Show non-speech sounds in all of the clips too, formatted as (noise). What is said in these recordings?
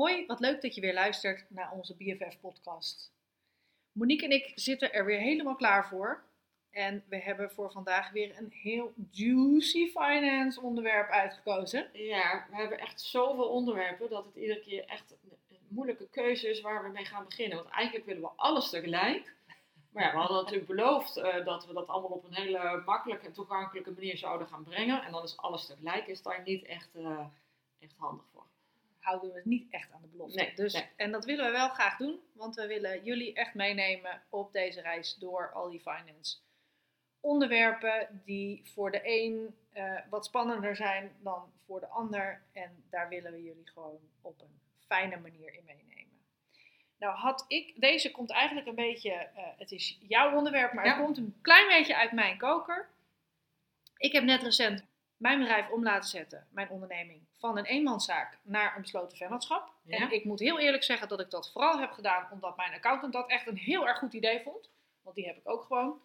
Hoi, wat leuk dat je weer luistert naar onze BFF-podcast. Monique en ik zitten er weer helemaal klaar voor. En we hebben voor vandaag weer een heel juicy finance onderwerp uitgekozen. Ja, we hebben echt zoveel onderwerpen dat het iedere keer echt een, moeilijke keuze is waar we mee gaan beginnen. Want eigenlijk willen we alles tegelijk. Maar ja, we hadden natuurlijk beloofd uh, dat we dat allemaal op een hele makkelijke en toegankelijke manier zouden gaan brengen. En dan is alles tegelijk, is daar niet echt, uh, echt handig houden we het niet echt aan de belofte. Nee, dus, nee. En dat willen we wel graag doen, want we willen jullie echt meenemen op deze reis door al die finance onderwerpen die voor de een uh, wat spannender zijn dan voor de ander. En daar willen we jullie gewoon op een fijne manier in meenemen. Nou had ik, deze komt eigenlijk een beetje, uh, het is jouw onderwerp, maar Ja. het komt een klein beetje uit mijn koker. Ik heb net recent mijn bedrijf om laten zetten, mijn onderneming, van een eenmanszaak naar een besloten vennootschap. Ja. En ik moet heel eerlijk zeggen dat ik dat vooral heb gedaan omdat mijn accountant dat echt een heel erg goed idee vond. Want die heb ik ook gewoon.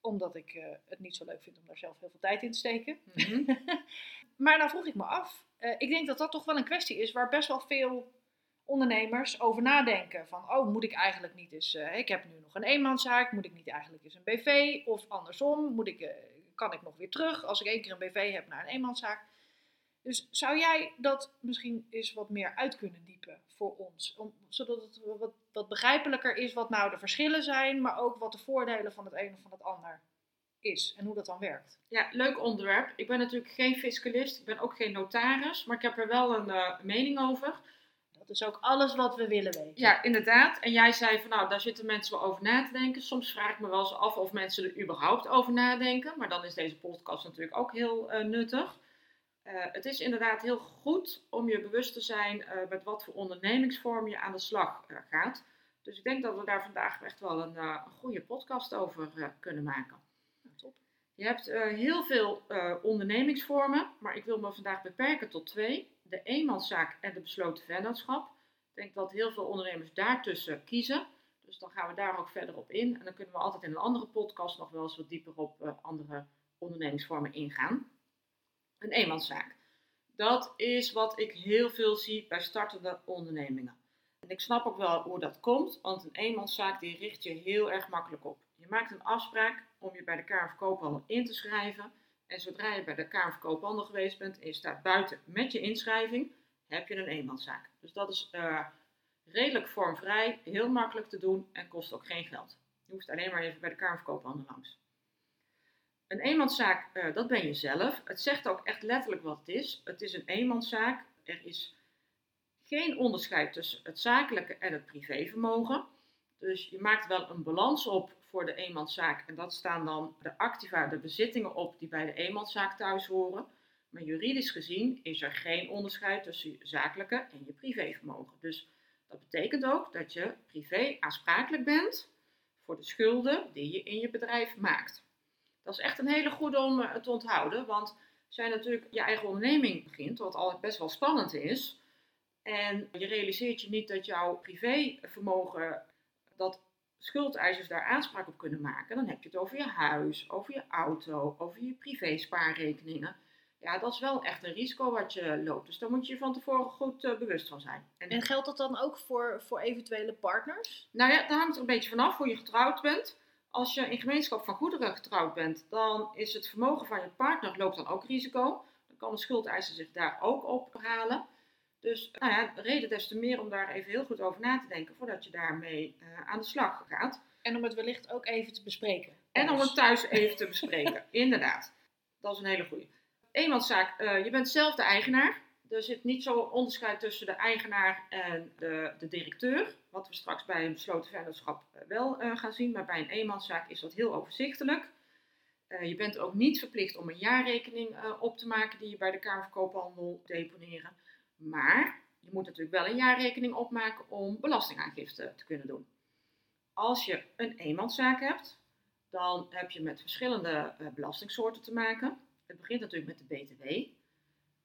Omdat ik eh, het niet zo leuk vind om daar zelf heel veel tijd in te steken. Mhm. (laughs) Maar nou vroeg ik me af, eh, ik denk dat dat toch wel een kwestie is waar best wel veel ondernemers over nadenken. Van, oh, moet ik eigenlijk niet eens, eh, ik heb nu nog een eenmanszaak, moet ik niet eigenlijk eens een BV? Of andersom, moet ik, kan ik nog weer terug als ik één keer een BV heb naar een eenmanszaak? Dus zou jij dat misschien eens wat meer uit kunnen diepen voor ons? Om, zodat het wat, wat begrijpelijker is wat nou de verschillen zijn, maar ook wat de voordelen van het een of van het ander is en hoe dat dan werkt. Ja, leuk onderwerp. Ik ben natuurlijk geen fiscalist, ik ben ook geen notaris, maar ik heb er wel een eh, mening over. Is ook alles wat we willen weten. Ja, inderdaad. En jij zei van nou, daar zitten mensen wel over na te denken. Soms vraag ik me wel eens af of mensen er überhaupt over nadenken. Maar dan is deze podcast natuurlijk ook heel eh, nuttig. Eh, het is inderdaad heel goed om je bewust te zijn eh, met wat voor ondernemingsvorm je aan de slag gaat. Dus ik denk dat we daar vandaag echt wel een, een goede podcast over kunnen maken. Top. Je hebt heel veel ondernemingsvormen, maar ik wil me vandaag beperken tot twee. De eenmanszaak en de besloten vennootschap. Ik denk dat heel veel ondernemers daartussen kiezen. Dus dan gaan we daar ook verder op in. En dan kunnen we altijd in een andere podcast nog wel eens wat dieper op eh, andere ondernemingsvormen ingaan. Een eenmanszaak. Dat is wat ik heel veel zie bij startende ondernemingen. En ik snap ook wel hoe dat komt, want een eenmanszaak die richt je heel erg makkelijk op. Je maakt een afspraak om je bij de Kamer van Koophandel in te schrijven. En zodra je bij de Kamer geweest bent en je staat buiten met je inschrijving, heb je een eenmanszaak. Dus dat is eh, redelijk vormvrij, heel makkelijk te doen en kost ook geen geld. Je hoeft alleen maar even bij de Kamer langs. Een eenmanszaak, eh, dat ben je zelf. Het zegt ook echt letterlijk wat het is. Het is een eenmanszaak. Er is geen onderscheid tussen het zakelijke en het privévermogen. Dus je maakt wel een balans op voor de eenmanszaak. En dat staan dan de activa, de bezittingen op die bij de eenmanszaak thuis horen. Maar juridisch gezien is er geen onderscheid tussen je zakelijke en je privévermogen. Dus dat betekent ook dat je privé aansprakelijk bent voor de schulden die je in je bedrijf maakt. Dat is echt een hele goede om eh, te onthouden, want jij natuurlijk je eigen onderneming begint, wat al best wel spannend is, en je realiseert je niet dat jouw privévermogen, dat schuldeisers daar aanspraak op kunnen maken, dan heb je het over je huis, over je auto, over je privé-spaarrekeningen. Ja, dat is wel echt een risico wat je loopt. Dus daar moet je je van tevoren goed eh, bewust van zijn. En, En geldt dat dan ook voor, voor eventuele partners? nou ja, daar hangt er een beetje vanaf hoe je getrouwd bent. Als je in gemeenschap van goederen getrouwd bent, dan is het vermogen van je partner loopt dan ook risico. Dan kan de schuldeiser zich daar ook op halen. Dus nou ja, reden des te meer om daar even heel goed over na te denken voordat je daarmee eh, aan de slag gaat. En om het wellicht ook even te bespreken. En om het thuis even te (laughs) bespreken. Inderdaad, dat is een hele goede. Eenmanszaak, eh, je bent zelf de eigenaar. Er zit niet zo onderscheid tussen de eigenaar en de, de directeur. Wat we straks bij een besloten vennootschap eh, wel gaan zien. Maar bij een eenmanszaak is dat heel overzichtelijk. Je bent ook niet verplicht om een jaarrekening op te maken die je bij de Kamer van Koophandel deponeren. Maar je moet natuurlijk wel een jaarrekening opmaken om belastingaangifte te kunnen doen. Als je een eenmanszaak hebt, dan heb je met verschillende uh, belastingsoorten te maken. Het begint natuurlijk met de BTW.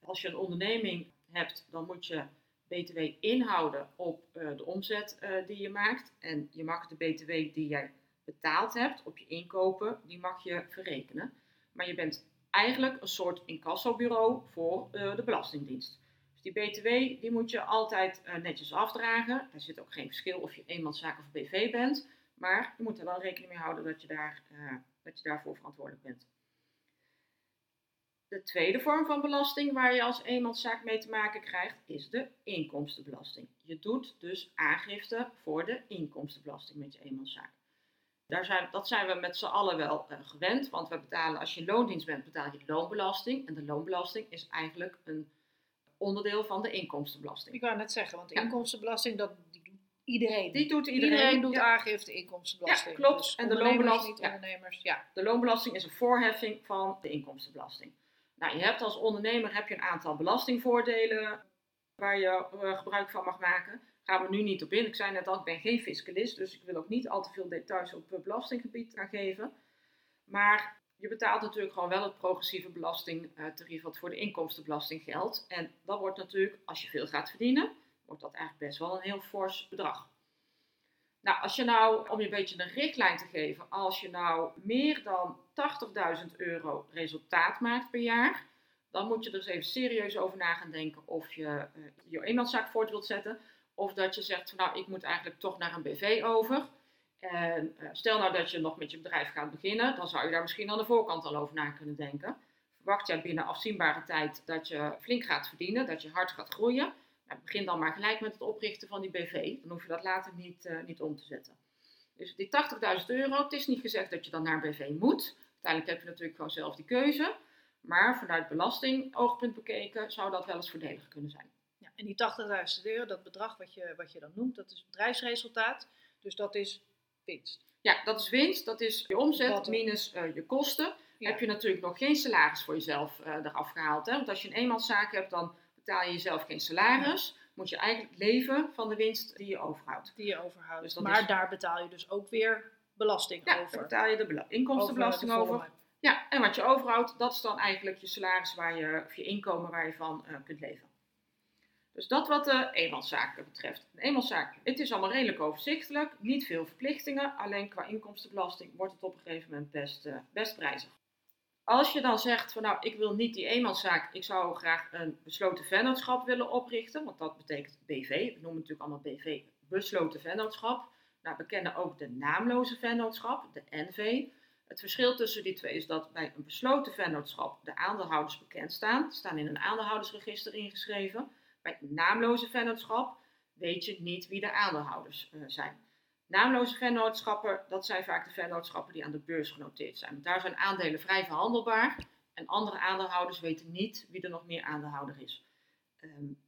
Als je een onderneming hebt, dan moet je BTW inhouden op uh, de omzet uh, die je maakt. En je mag de BTW die jij betaald hebt op je inkopen, die mag je verrekenen. Maar je bent eigenlijk een soort incassobureau voor de Belastingdienst. Die BTW die moet je altijd netjes afdragen. Er zit ook geen verschil of je eenmanszaak of BV bent. Maar je moet er wel rekening mee houden dat je, daar, dat je daarvoor verantwoordelijk bent. De tweede vorm van belasting waar je als eenmanszaak mee te maken krijgt, is de inkomstenbelasting. Je doet dus aangifte voor de inkomstenbelasting met je eenmanszaak. Daar zijn, dat zijn we met z'n allen wel uh, gewend, want we betalen, als je loondienst bent, betaal je loonbelasting. En de loonbelasting is eigenlijk een onderdeel van de inkomstenbelasting. Ik wou net zeggen, want de ja. inkomstenbelasting, dat, die doet iedereen. Die doet iedereen. Iedereen doet ja. aangifte inkomstenbelasting. Ja, klopt. Dus en de loonbelasting, niet ondernemers. Ja. de loonbelasting is een voorheffing van de inkomstenbelasting. Nou, je hebt als ondernemer heb je een aantal belastingvoordelen waar je uh, gebruik van mag maken. Gaan we nu niet op in. Ik zei net al, ik ben geen fiscalist, dus ik wil ook niet al te veel details op belastinggebied gaan geven. Maar je betaalt natuurlijk gewoon wel het progressieve belastingtarief wat voor de inkomstenbelasting geldt. En dat wordt natuurlijk, als je veel gaat verdienen, wordt dat eigenlijk best wel een heel fors bedrag. Nou, als je nou, om je een beetje een richtlijn te geven, als je nou meer dan 80.000 euro resultaat maakt per jaar, dan moet je er eens even serieus over na gaan denken of je uh, je eenmanszaak voort wilt zetten. Of dat je zegt, van, nou, ik moet eigenlijk toch naar een BV over. En uh, stel nou dat je nog met je bedrijf gaat beginnen, dan zou je daar misschien aan de voorkant al over na kunnen denken. Verwacht jij binnen afzienbare tijd dat je flink gaat verdienen, dat je hard gaat groeien? Nou, begin dan maar gelijk met het oprichten van die BV. Dan hoef je dat later niet, uh, niet om te zetten. Dus die 80.000 euro, het is niet gezegd dat je dan naar BV moet. Uiteindelijk heb je natuurlijk gewoon zelf die keuze. Maar vanuit belastingoogpunt bekeken zou dat wel eens voordelig kunnen zijn. Ja, en die 80.000 euro, dat bedrag wat je, wat je dan noemt, dat is bedrijfsresultaat. Dus dat is winst. Ja, dat is winst. Dat is je omzet dat minus uh, je kosten. Ja. Heb je natuurlijk nog geen salaris voor jezelf uh, eraf gehaald. Hè? Want als je een eenmanszaak hebt, dan betaal je jezelf geen salaris. Ja. Moet je eigenlijk leven van de winst die je overhoudt. Die je overhoudt. Dus maar is... daar betaal je dus ook weer belasting ja, over. daar betaal je de inkomstenbelasting over. over. Ja, en wat je overhoudt, dat is dan eigenlijk je salaris waar je, of je inkomen waar je van uh, kunt leven. Dus dat wat de eenmanszaken betreft. Een eenmanszaak, het is allemaal redelijk overzichtelijk, niet veel verplichtingen, alleen qua inkomstenbelasting wordt het op een gegeven moment best, uh, best prijzig. Als je dan zegt van nou, ik wil niet die eenmanszaak, ik zou graag een besloten vennootschap willen oprichten, want dat betekent BV, we noemen natuurlijk allemaal BV, besloten vennootschap. Nou, we kennen ook de naamloze vennootschap, de NV. Het verschil tussen die twee is dat bij een besloten vennootschap de aandeelhouders bekend staan, staan in een aandeelhoudersregister ingeschreven. Bij naamloze vennootschap weet je niet wie de aandeelhouders uh, zijn. Naamloze vennootschappen, dat zijn vaak de vennootschappen die aan de beurs genoteerd zijn. Daar zijn aandelen vrij verhandelbaar en andere aandeelhouders weten niet wie er nog meer aandeelhouder is. Um,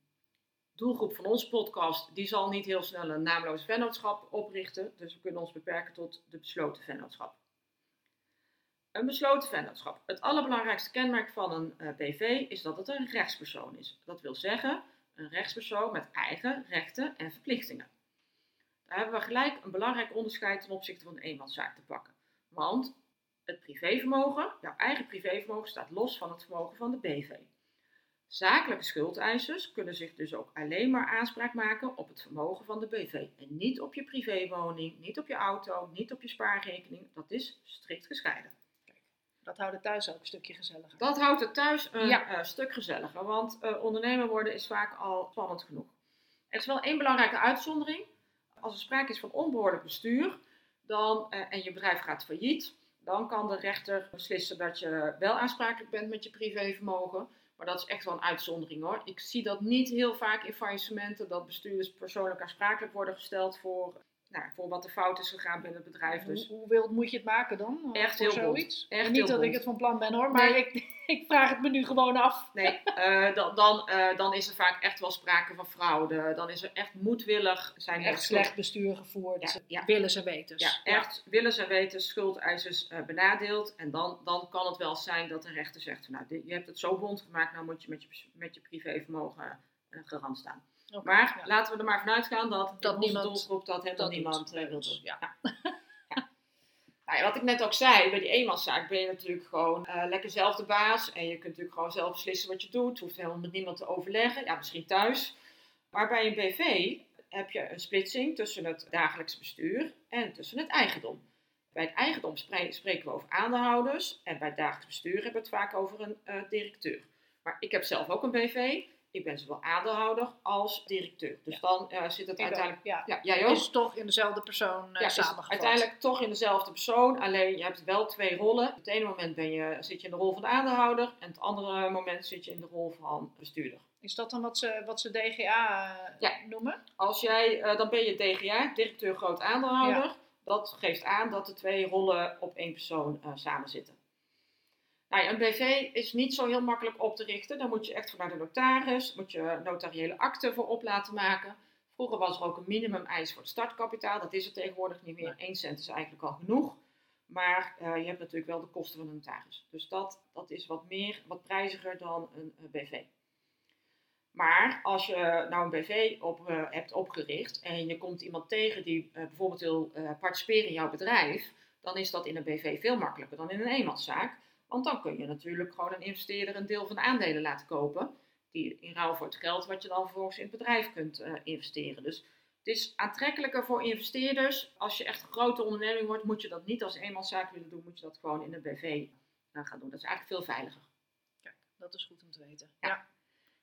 doelgroep van onze podcast, die zal niet heel snel een naamloze vennootschap oprichten, dus we kunnen ons beperken tot de besloten vennootschap. Een besloten vennootschap. Het allerbelangrijkste kenmerk van een uh, BV is dat het een rechtspersoon is. Dat wil zeggen, een rechtspersoon met eigen rechten en verplichtingen. Daar hebben we gelijk een belangrijk onderscheid ten opzichte van een eenmanszaak te pakken. Want het privévermogen, jouw eigen privévermogen, staat los van het vermogen van de BV. Zakelijke schuldeisers kunnen zich dus ook alleen maar aanspraak maken op het vermogen van de BV. En niet op je privéwoning, niet op je auto, niet op je spaarrekening. Dat is strikt gescheiden. Dat houdt het thuis ook een stukje gezelliger. Dat houdt het thuis een ja. uh, stuk gezelliger, want uh, ondernemer worden is vaak al spannend genoeg. Er is wel één belangrijke uitzondering. Als er sprake is van onbehoorlijk bestuur dan, uh, en je bedrijf gaat failliet, dan kan de rechter beslissen dat je wel aansprakelijk bent met je privévermogen. Maar dat is echt wel een uitzondering hoor. Ik zie dat niet heel vaak in faillissementen, dat bestuurders persoonlijk aansprakelijk worden gesteld voor nou, voor wat er fout is gegaan binnen het bedrijf. Dus hoe, hoe wild moet je het maken dan? Echt heel zoiets? Echt niet heel dat bond. ik het van plan ben hoor, maar nee, ik... (laughs) ik vraag het me nu gewoon af. Nee, uh, dan, dan, uh, dan is er vaak echt wel sprake van fraude. Dan is er echt moedwillig. Zijn echt slecht bestuur gevoerd. Ja, ja. Willen ze weten. Ja, echt willen ze weten, schuldeisers uh, benadeeld. En dan, dan kan het wel zijn dat de rechter zegt: Nou, je hebt het zo bond gemaakt, nou moet je met je, met je privévermogen garant staan. Okay, maar laten we er maar vanuit gaan dat, dat niemand, doelgroep dat helemaal niemand wil doen. (laughs) Ja. Nou ja, wat ik net ook zei, bij die eenmanszaak ben je natuurlijk gewoon uh, lekker zelf de baas. En je kunt natuurlijk gewoon zelf beslissen wat je doet. Het hoeft helemaal met niemand te overleggen. Ja, misschien thuis. Maar bij een BV heb je een splitsing tussen het dagelijks bestuur en tussen het eigendom. Bij het eigendom spreken we over aandeelhouders. En bij het dagelijks bestuur hebben we het vaak over een uh, directeur. Maar ik heb zelf ook een BV ik ben zowel aandeelhouder als directeur. Dus dan uh, zit het uiteindelijk. Ja. ja, jij ook. Is toch in dezelfde persoon uh, samengevat. Uiteindelijk toch in dezelfde persoon. Alleen je hebt wel twee rollen. Op het ene moment ben je, zit je in de rol van de aandeelhouder. En het andere moment zit je in de rol van bestuurder. Is dat dan wat ze, wat ze DGA uh, ja. noemen? Als jij, uh, dan ben je DGA, directeur groot aandeelhouder. Dat geeft aan dat de twee rollen op één persoon samen zitten. Nou een BV is niet zo heel makkelijk op te richten. Dan moet je echt voor naar de notaris, moet je notariële akte voor op laten maken. Vroeger was er ook een minimum eis voor het startkapitaal. Dat is er tegenwoordig niet meer. 1 cent is eigenlijk al genoeg. Maar uh, je hebt natuurlijk wel de kosten van de notaris. Dus dat, dat is wat meer, wat prijziger dan een, een BV. Maar als je nou een BV op, uh, hebt opgericht en je komt iemand tegen die uh, bijvoorbeeld wil participeren in jouw bedrijf, dan is dat in een BV veel makkelijker dan in een eenmanszaak. Want dan kun je natuurlijk gewoon een investeerder een deel van de aandelen laten kopen. Die in ruil voor het geld wat je dan vervolgens in het bedrijf kunt uh, investeren. Dus het is aantrekkelijker voor investeerders. Als je echt een grote onderneming wordt, moet je dat niet als eenmanszaak willen doen. Moet je dat gewoon in een BV gaan doen. Dat is eigenlijk veel veiliger. Kijk, dat is goed om te weten. Ja.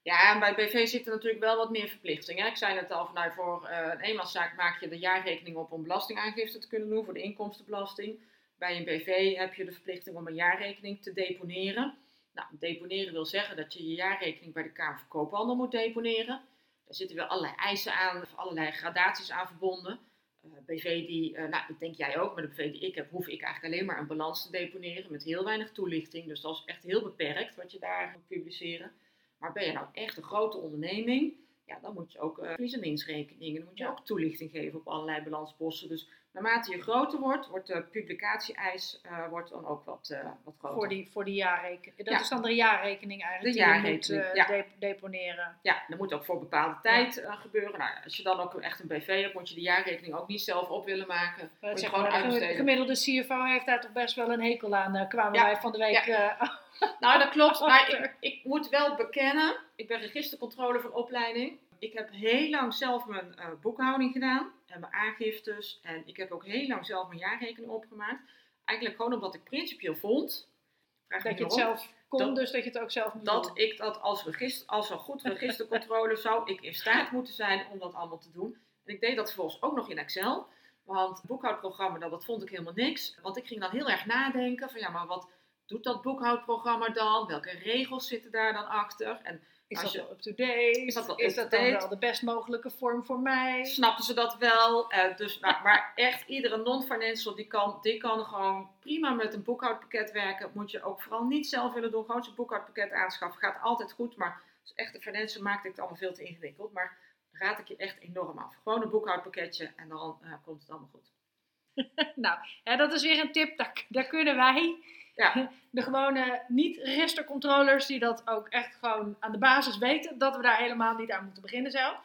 ja. en bij BV zitten natuurlijk wel wat meer verplichtingen. Ik zei net al, van, nou, voor uh, een eenmanszaak maak je de jaarrekening op om belastingaangifte te kunnen doen voor de inkomstenbelasting. Bij een BV heb je de verplichting om een jaarrekening te deponeren. Nou, deponeren wil zeggen dat je je jaarrekening bij de Kamer van Koophandel moet deponeren. Daar zitten weer allerlei eisen aan, allerlei gradaties aan verbonden. Uh, eh, BV die, uh, nou dat denk jij ook, maar de BV die ik heb, hoef ik eigenlijk alleen maar een balans te deponeren met heel weinig toelichting. Dus dat is echt heel beperkt wat je daar moet publiceren. Maar ben je nou echt een grote onderneming, ja, dan moet je ook uh, verlies- en winstrekeningen, dan moet je ook toelichting geven op allerlei balansposten. Dus naarmate je groter wordt, wordt de publicatie-eis uh, wordt dan ook wat, uh, wat groter. Voor die, voor die jaarrekening. Dat is dan de jaarrekening eigenlijk de die jaarrekening, je moet uh, ja. deponeren. Ja, dat moet ook voor bepaalde tijd gebeuren. Nou, als je dan ook echt een BV hebt, moet je de jaarrekening ook niet zelf op willen maken. Moet je gewoon uitbesteden. De gemiddelde CFO heeft daar toch best wel een hekel aan, kwamen ja. wij van de week... (laughs) nou, dat klopt. Maar ik, ik moet wel bekennen, ik ben registercontrole van opleiding ik heb heel lang zelf mijn uh, boekhouding gedaan en mijn aangiftes. En ik heb ook heel lang zelf mijn jaarrekening opgemaakt. Eigenlijk gewoon omdat ik principieel vond. dat je het zelf kon, dus dat je het ook zelf moet Dat ik dat als, register, als een goed registercontrole zou ik in staat (laughs) moeten zijn om dat allemaal te doen. En ik deed dat vervolgens ook nog in Excel. Want het boekhoudprogramma, dat, dat vond ik helemaal niks. Want ik ging dan heel erg nadenken van ja, maar wat doet dat boekhoudprogramma dan? Welke regels zitten daar dan achter? En is dat wel up-to-date? Is dat, is dat dan wel de best mogelijke vorm voor mij? Snappen ze dat wel? Uh, dus, maar, maar, echt, iedere non-financial die kan, die kan gewoon prima met een boekhoudpakket werken. Moet je ook vooral niet zelf willen doen. Gewoon zijn boekhoudpakket aanschaffen. Gaat altijd goed, maar als echte financial maakte ik het allemaal veel te ingewikkeld. Maar raad ik je echt enorm af. Gewoon een boekhoudpakketje en dan uh, komt het allemaal goed. (laughs) nou, ja, dat is weer een tip. Daar, daar kunnen wij ja. De gewone niet-registercontrollers die dat ook echt gewoon aan de basis weten, dat we daar helemaal niet aan moeten beginnen zelf,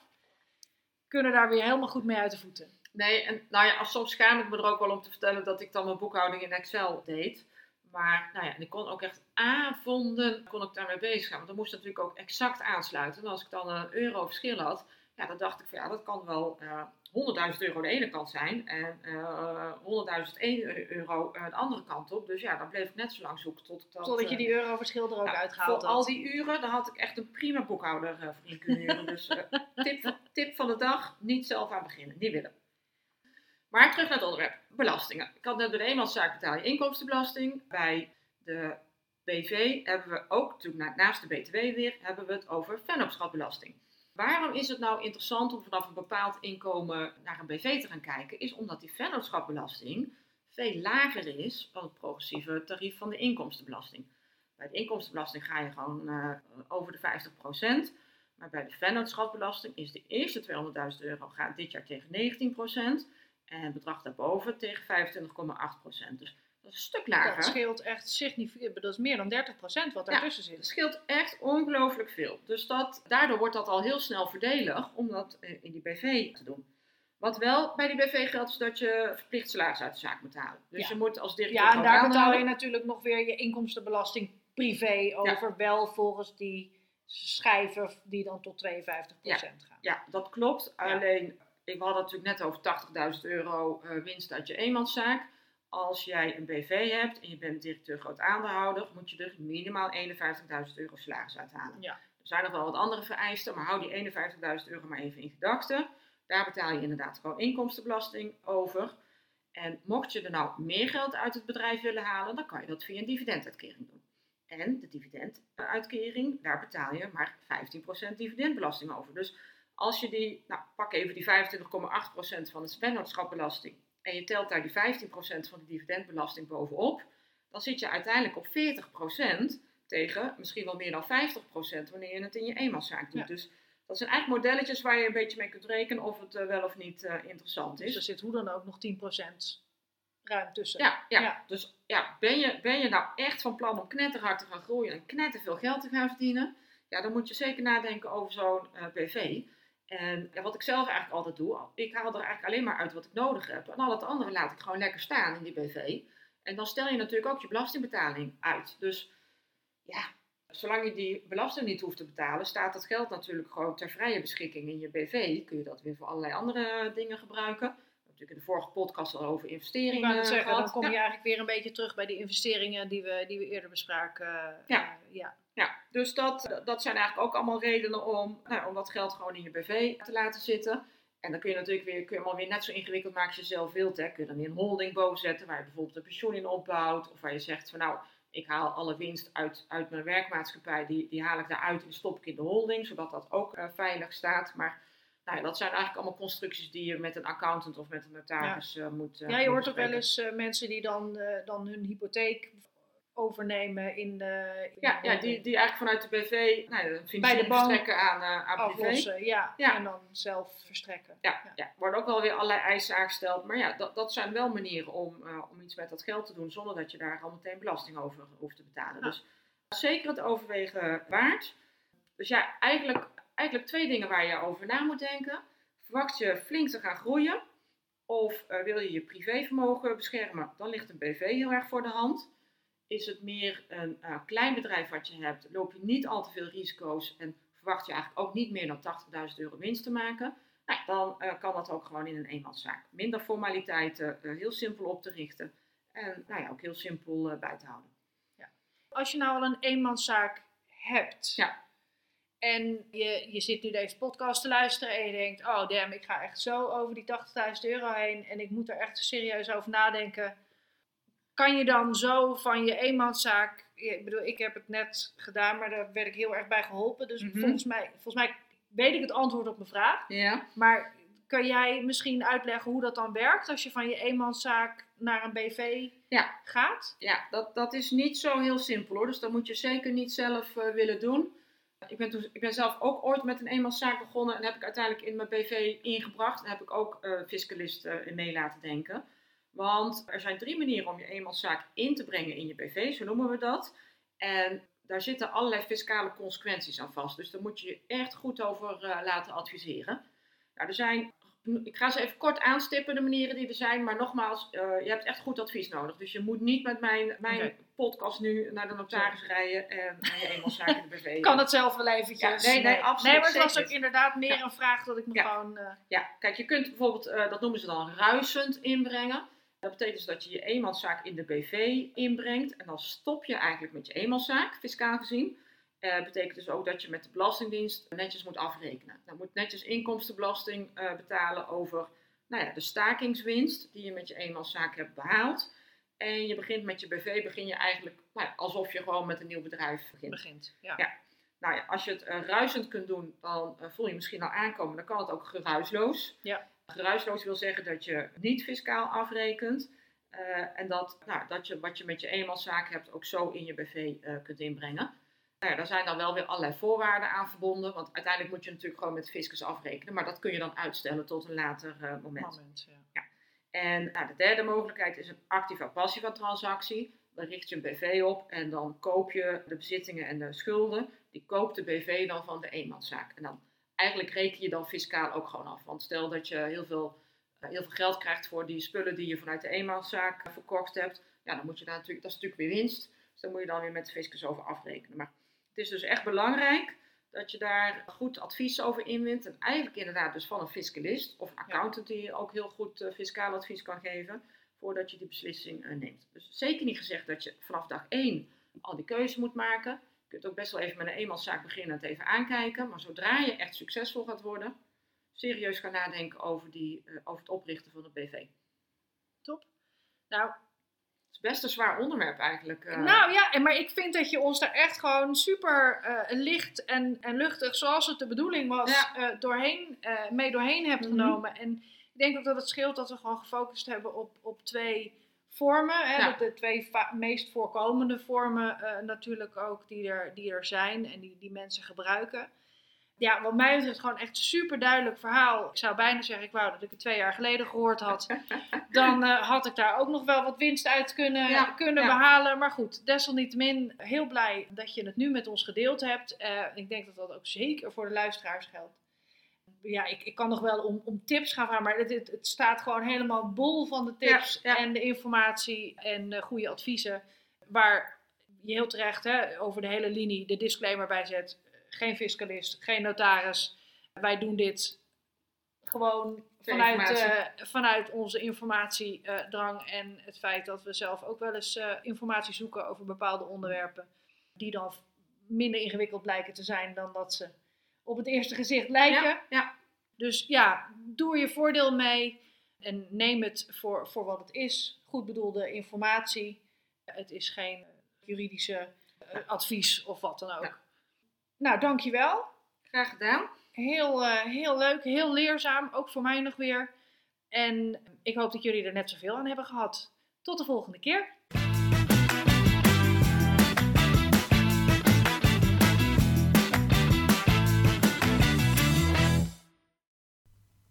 kunnen daar weer helemaal goed mee uit de voeten. Nee, en nou ja, soms schaam ik me er ook wel om te vertellen dat ik dan mijn boekhouding in Excel deed. Maar nou ja, ik kon ook echt avonden kon ik daarmee bezig gaan. Want dan moest natuurlijk ook exact aansluiten. En als ik dan een euro verschil had, ja, dan dacht ik van ja, dat kan wel uh, eh, 100.000 euro de ene kant zijn en uh, eh, 100.000 euro uh, de andere kant op. Dus ja, dan bleef ik net zo lang zoeken tot dat... Totdat je die euroverschil er ook nou, uitgehaald Voor al die uren, dan had ik echt een prima boekhouder voor in kunnen huren. dus (laughs) tip, tip van de dag, niet zelf aan beginnen, niet willen. Maar terug naar het onderwerp, belastingen. Ik had net bij de eenmanszaak betaal je inkomstenbelasting. Bij de BV hebben we ook, natuurlijk naast de BTW weer, hebben we het over vennootschapbelasting. Waarom is het nou interessant om vanaf een bepaald inkomen naar een BV te gaan kijken? Is omdat die vennootschapbelasting veel lager is dan het progressieve tarief van de inkomstenbelasting. Bij de inkomstenbelasting ga je gewoon uh, over de 50%. Maar bij de vennootschapsbelasting is de eerste 200.000 euro gaat dit jaar tegen 19%. En het bedrag daarboven tegen 25,8%. Dus dat is een stuk lager. Dat scheelt echt significant. Dat is meer dan 30% wat daartussen ja, zit. Het scheelt echt ongelooflijk veel. Dus dat, daardoor wordt dat al heel snel voordelig om dat in die BV te doen. Wat wel bij die BV geldt, is dat je verplicht salaris uit de zaak moet halen. Dus je moet als directeur. Ja, en daar betaal je natuurlijk nog weer je inkomstenbelasting privé over, ja. wel volgens die schijven die dan tot 52% ja. gaan. Ja, dat klopt. Alleen, ik had het natuurlijk net over 80.000 euro uh, winst uit je eenmanszaak. Als jij een BV hebt en je bent directeur groot aandeelhouder, moet je er minimaal 51.000 euro salaris uithalen. Ja. Er zijn nog wel wat andere vereisten, maar hou die 51.000 euro maar even in gedachten. Daar betaal je inderdaad gewoon inkomstenbelasting over. En mocht je er nou meer geld uit het bedrijf willen halen, dan kan je dat via een dividenduitkering doen. En de dividenduitkering, daar betaal je maar 15% dividendbelasting over. Dus als je die, nou pak even die 25,8% van de vennootschapbelasting en je telt daar die 15% van de dividendbelasting bovenop, dan zit je uiteindelijk op 40% tegen misschien wel meer dan 50% wanneer je het in je eenmanszaak doet. Ja. Dus dat zijn eigenlijk modelletjes waar je een beetje mee kunt rekenen of het uh, wel of niet uh, interessant is. Dus er zit hoe dan ook nog 10% ruim tussen. Ja, ja. Ja. dus ja, ben je, ben je nou echt van plan om knetterhard te gaan groeien en knetterveel geld te gaan verdienen? Ja, dan moet je zeker nadenken over zo'n uh, BV. En ja, wat ik zelf eigenlijk altijd doe, ik haal er eigenlijk alleen maar uit wat ik nodig heb. En al het andere laat ik gewoon lekker staan in die BV. En dan stel je natuurlijk ook je belastingbetaling uit. Dus ja, zolang je die belasting niet hoeft te betalen, staat dat geld natuurlijk gewoon ter vrije beschikking in je BV. Kun je dat weer voor allerlei andere dingen gebruiken. We hebben natuurlijk in de vorige podcast al over Ik investeringen net zeggen, gehad. dan kom je Ja. eigenlijk weer een beetje terug bij die investeringen die we, die we eerder bespraken. Ja. Uh, ja. Ja, dus dat, dat zijn eigenlijk ook allemaal redenen om, nou, om dat geld gewoon in je BV te laten zitten. En dan kun je natuurlijk weer, kun je hem alweer net zo ingewikkeld maken als je zelf wilt. Hè. Kun je dan weer een holding boven zetten waar je bijvoorbeeld een pensioen in opbouwt. Of waar je zegt van nou, ik haal alle winst uit, uit mijn werkmaatschappij, die, die haal ik daaruit en stop ik in de holding. Zodat dat ook uh, veilig staat. Maar nou ja, dat zijn eigenlijk allemaal constructies die je met een accountant of met een notaris ja. uh, moet uh, Ja, je hoort ook wel eens mensen die dan, dan hun hypotheek overnemen in de... In ja, de ja die, die eigenlijk vanuit de BV nou, een de verstrekken aan, uh, aan privé. aflossen, ja, Ja. En dan zelf verstrekken. Ja, ja. worden ook wel weer allerlei eisen aangesteld. Maar ja, dat, dat zijn wel manieren om, uh, om iets met dat geld te doen zonder dat je daar al meteen belasting over hoeft te betalen. Dus zeker het overwegen waard. Dus ja, eigenlijk, eigenlijk twee dingen waar je over na moet denken. Verwacht je flink te gaan groeien of uh, wil je je privévermogen beschermen, dan ligt een BV heel erg voor de hand. Is het meer een uh, klein bedrijf wat je hebt, loop je niet al te veel risico's en verwacht je eigenlijk ook niet meer dan 80.000 euro winst te maken, nou, dan uh, kan dat ook gewoon in een eenmanszaak. Minder formaliteiten, uh, heel simpel op te richten en nou ja, ook heel simpel bij te houden. Ja. Als je nou al een eenmanszaak hebt ja. en je, je zit nu deze podcast te luisteren en je denkt, oh damn, ik ga echt zo over die 80.000 euro heen en ik moet er echt serieus over nadenken kan je dan zo van je eenmanszaak, ik bedoel, ik heb het net gedaan, maar daar werd ik heel erg bij geholpen. Dus Mhm. volgens, mij, volgens mij weet ik het antwoord op mijn vraag. Ja. Maar kan jij misschien uitleggen hoe dat dan werkt als je van je eenmanszaak naar een BV ja. gaat? Ja, dat, dat is niet zo heel simpel hoor. Dus dat moet je zeker niet zelf uh, willen doen. Ik ben, toen, ik ben zelf ook ooit met een eenmanszaak begonnen en heb ik uiteindelijk in mijn BV ingebracht. En heb ik ook uh, fiscalist uh, in mee laten denken. Want er zijn drie manieren om je eenmanszaak in te brengen in je BV, zo noemen we dat. En daar zitten allerlei fiscale consequenties aan vast. Dus daar moet je je echt goed over uh, laten adviseren. Nou, er zijn, ik ga ze even kort aanstippen, de manieren die er zijn. Maar nogmaals, uh, je hebt echt goed advies nodig. Dus je moet niet met mijn, mijn Okay. podcast nu naar de notaris rijden en, je eenmanszaak in de BV. (laughs) kan het zelf wel eventjes. Ja, nee, nee, absoluut. Nee, maar het was ook inderdaad meer Ja. een vraag dat ik me Ja. gewoon... Uh, Ja, kijk, je kunt bijvoorbeeld, dat noemen ze dan ruisend inbrengen. Dat betekent dus dat je je eenmanszaak in de BV inbrengt en dan stop je eigenlijk met je eenmanszaak, fiscaal gezien. Dat uh, betekent dus ook dat je met de Belastingdienst netjes moet afrekenen. Dan moet netjes inkomstenbelasting uh, betalen over nou ja, de stakingswinst die je met je eenmanszaak hebt behaald. En je begint met je BV, begin je eigenlijk nou ja, alsof je gewoon met een nieuw bedrijf begint. begint. Ja. Ja. Nou ja, als je het uh, ruisend kunt doen, dan voel je misschien al aankomen. Dan kan het ook geruisloos. Ja. Geruisloos wil zeggen dat je niet fiscaal afrekent. Eh, en dat, nou, dat je wat je met je eenmanszaak hebt ook zo in je BV eh, kunt inbrengen. Nou ja, daar zijn dan wel weer allerlei voorwaarden aan verbonden. Want uiteindelijk moet je natuurlijk gewoon met fiscus afrekenen. Maar dat kun je dan uitstellen tot een later eh, moment. Moment, ja. En nou, de derde mogelijkheid is een activa-passiva transactie. Dan richt je een BV op en dan koop je de bezittingen en de schulden. Die koopt de BV dan van de eenmanszaak. En dan eigenlijk reken je dan fiscaal ook gewoon af. Want stel dat je heel veel, eh, heel veel geld krijgt voor die spullen die je vanuit de eenmanszaak eh, verkocht hebt. Ja, dan moet je daar natuurlijk, dat is natuurlijk weer winst. Dus daar moet je dan weer met de fiscus over afrekenen. Maar het is dus echt belangrijk dat je daar goed advies over inwint. En eigenlijk inderdaad dus van een fiscalist of een accountant die je ook heel goed uh, fiscaal advies kan geven. Voordat je die beslissing neemt. Dus zeker niet gezegd dat je vanaf dag 1 al die keuze moet maken. Je kunt ook best wel even met een eenmanszaak beginnen en het even aankijken. Maar zodra je echt succesvol gaat worden, serieus gaan nadenken over, die, uh, over het oprichten van een BV. Top. Nou, het is best een zwaar onderwerp eigenlijk. Uh. Nou ja, maar ik vind dat je ons daar echt gewoon super uh, licht en, en luchtig, zoals het de bedoeling was, ja. uh, doorheen, mee doorheen hebt mm -hmm. genomen. En ik denk ook dat het scheelt dat we gewoon gefocust hebben op, op twee vormen. Hè, ja. De twee meest voorkomende vormen natuurlijk ook die er, die er zijn en die, die mensen gebruiken ja, wat mij betreft gewoon echt super duidelijk verhaal. Ik zou bijna zeggen, ik wou dat ik het twee jaar geleden gehoord had. (laughs) Dan uh, had ik daar ook nog wel wat winst uit kunnen, ja, kunnen ja. behalen. Maar goed, desalniettemin heel blij dat je het nu met ons gedeeld hebt. Uh, ik denk dat dat ook zeker voor de luisteraars geldt. Ja, ik, ik kan nog wel om, om tips gaan vragen, maar het, het, het staat gewoon helemaal bol van de tips en de informatie en uh, goede adviezen. Waar je heel terecht hè, over de hele linie de disclaimer bij zet geen fiscalist, geen notaris. Wij doen dit gewoon vanuit, uh, vanuit onze informatiedrang uh, en het feit dat we zelf ook wel eens uh, informatie zoeken over bepaalde onderwerpen. Die dan minder ingewikkeld blijken te zijn dan dat ze op het eerste gezicht lijken. Ja, ja. Dus ja, doe er je voordeel mee en neem het voor, voor wat het is. Goed bedoelde informatie. Het is geen juridische advies of wat dan ook. Ja. Nou, dankjewel. Graag gedaan. Heel, uh, heel leuk, heel leerzaam, ook voor mij nog weer. En ik hoop dat jullie er net zoveel aan hebben gehad. Tot de volgende keer.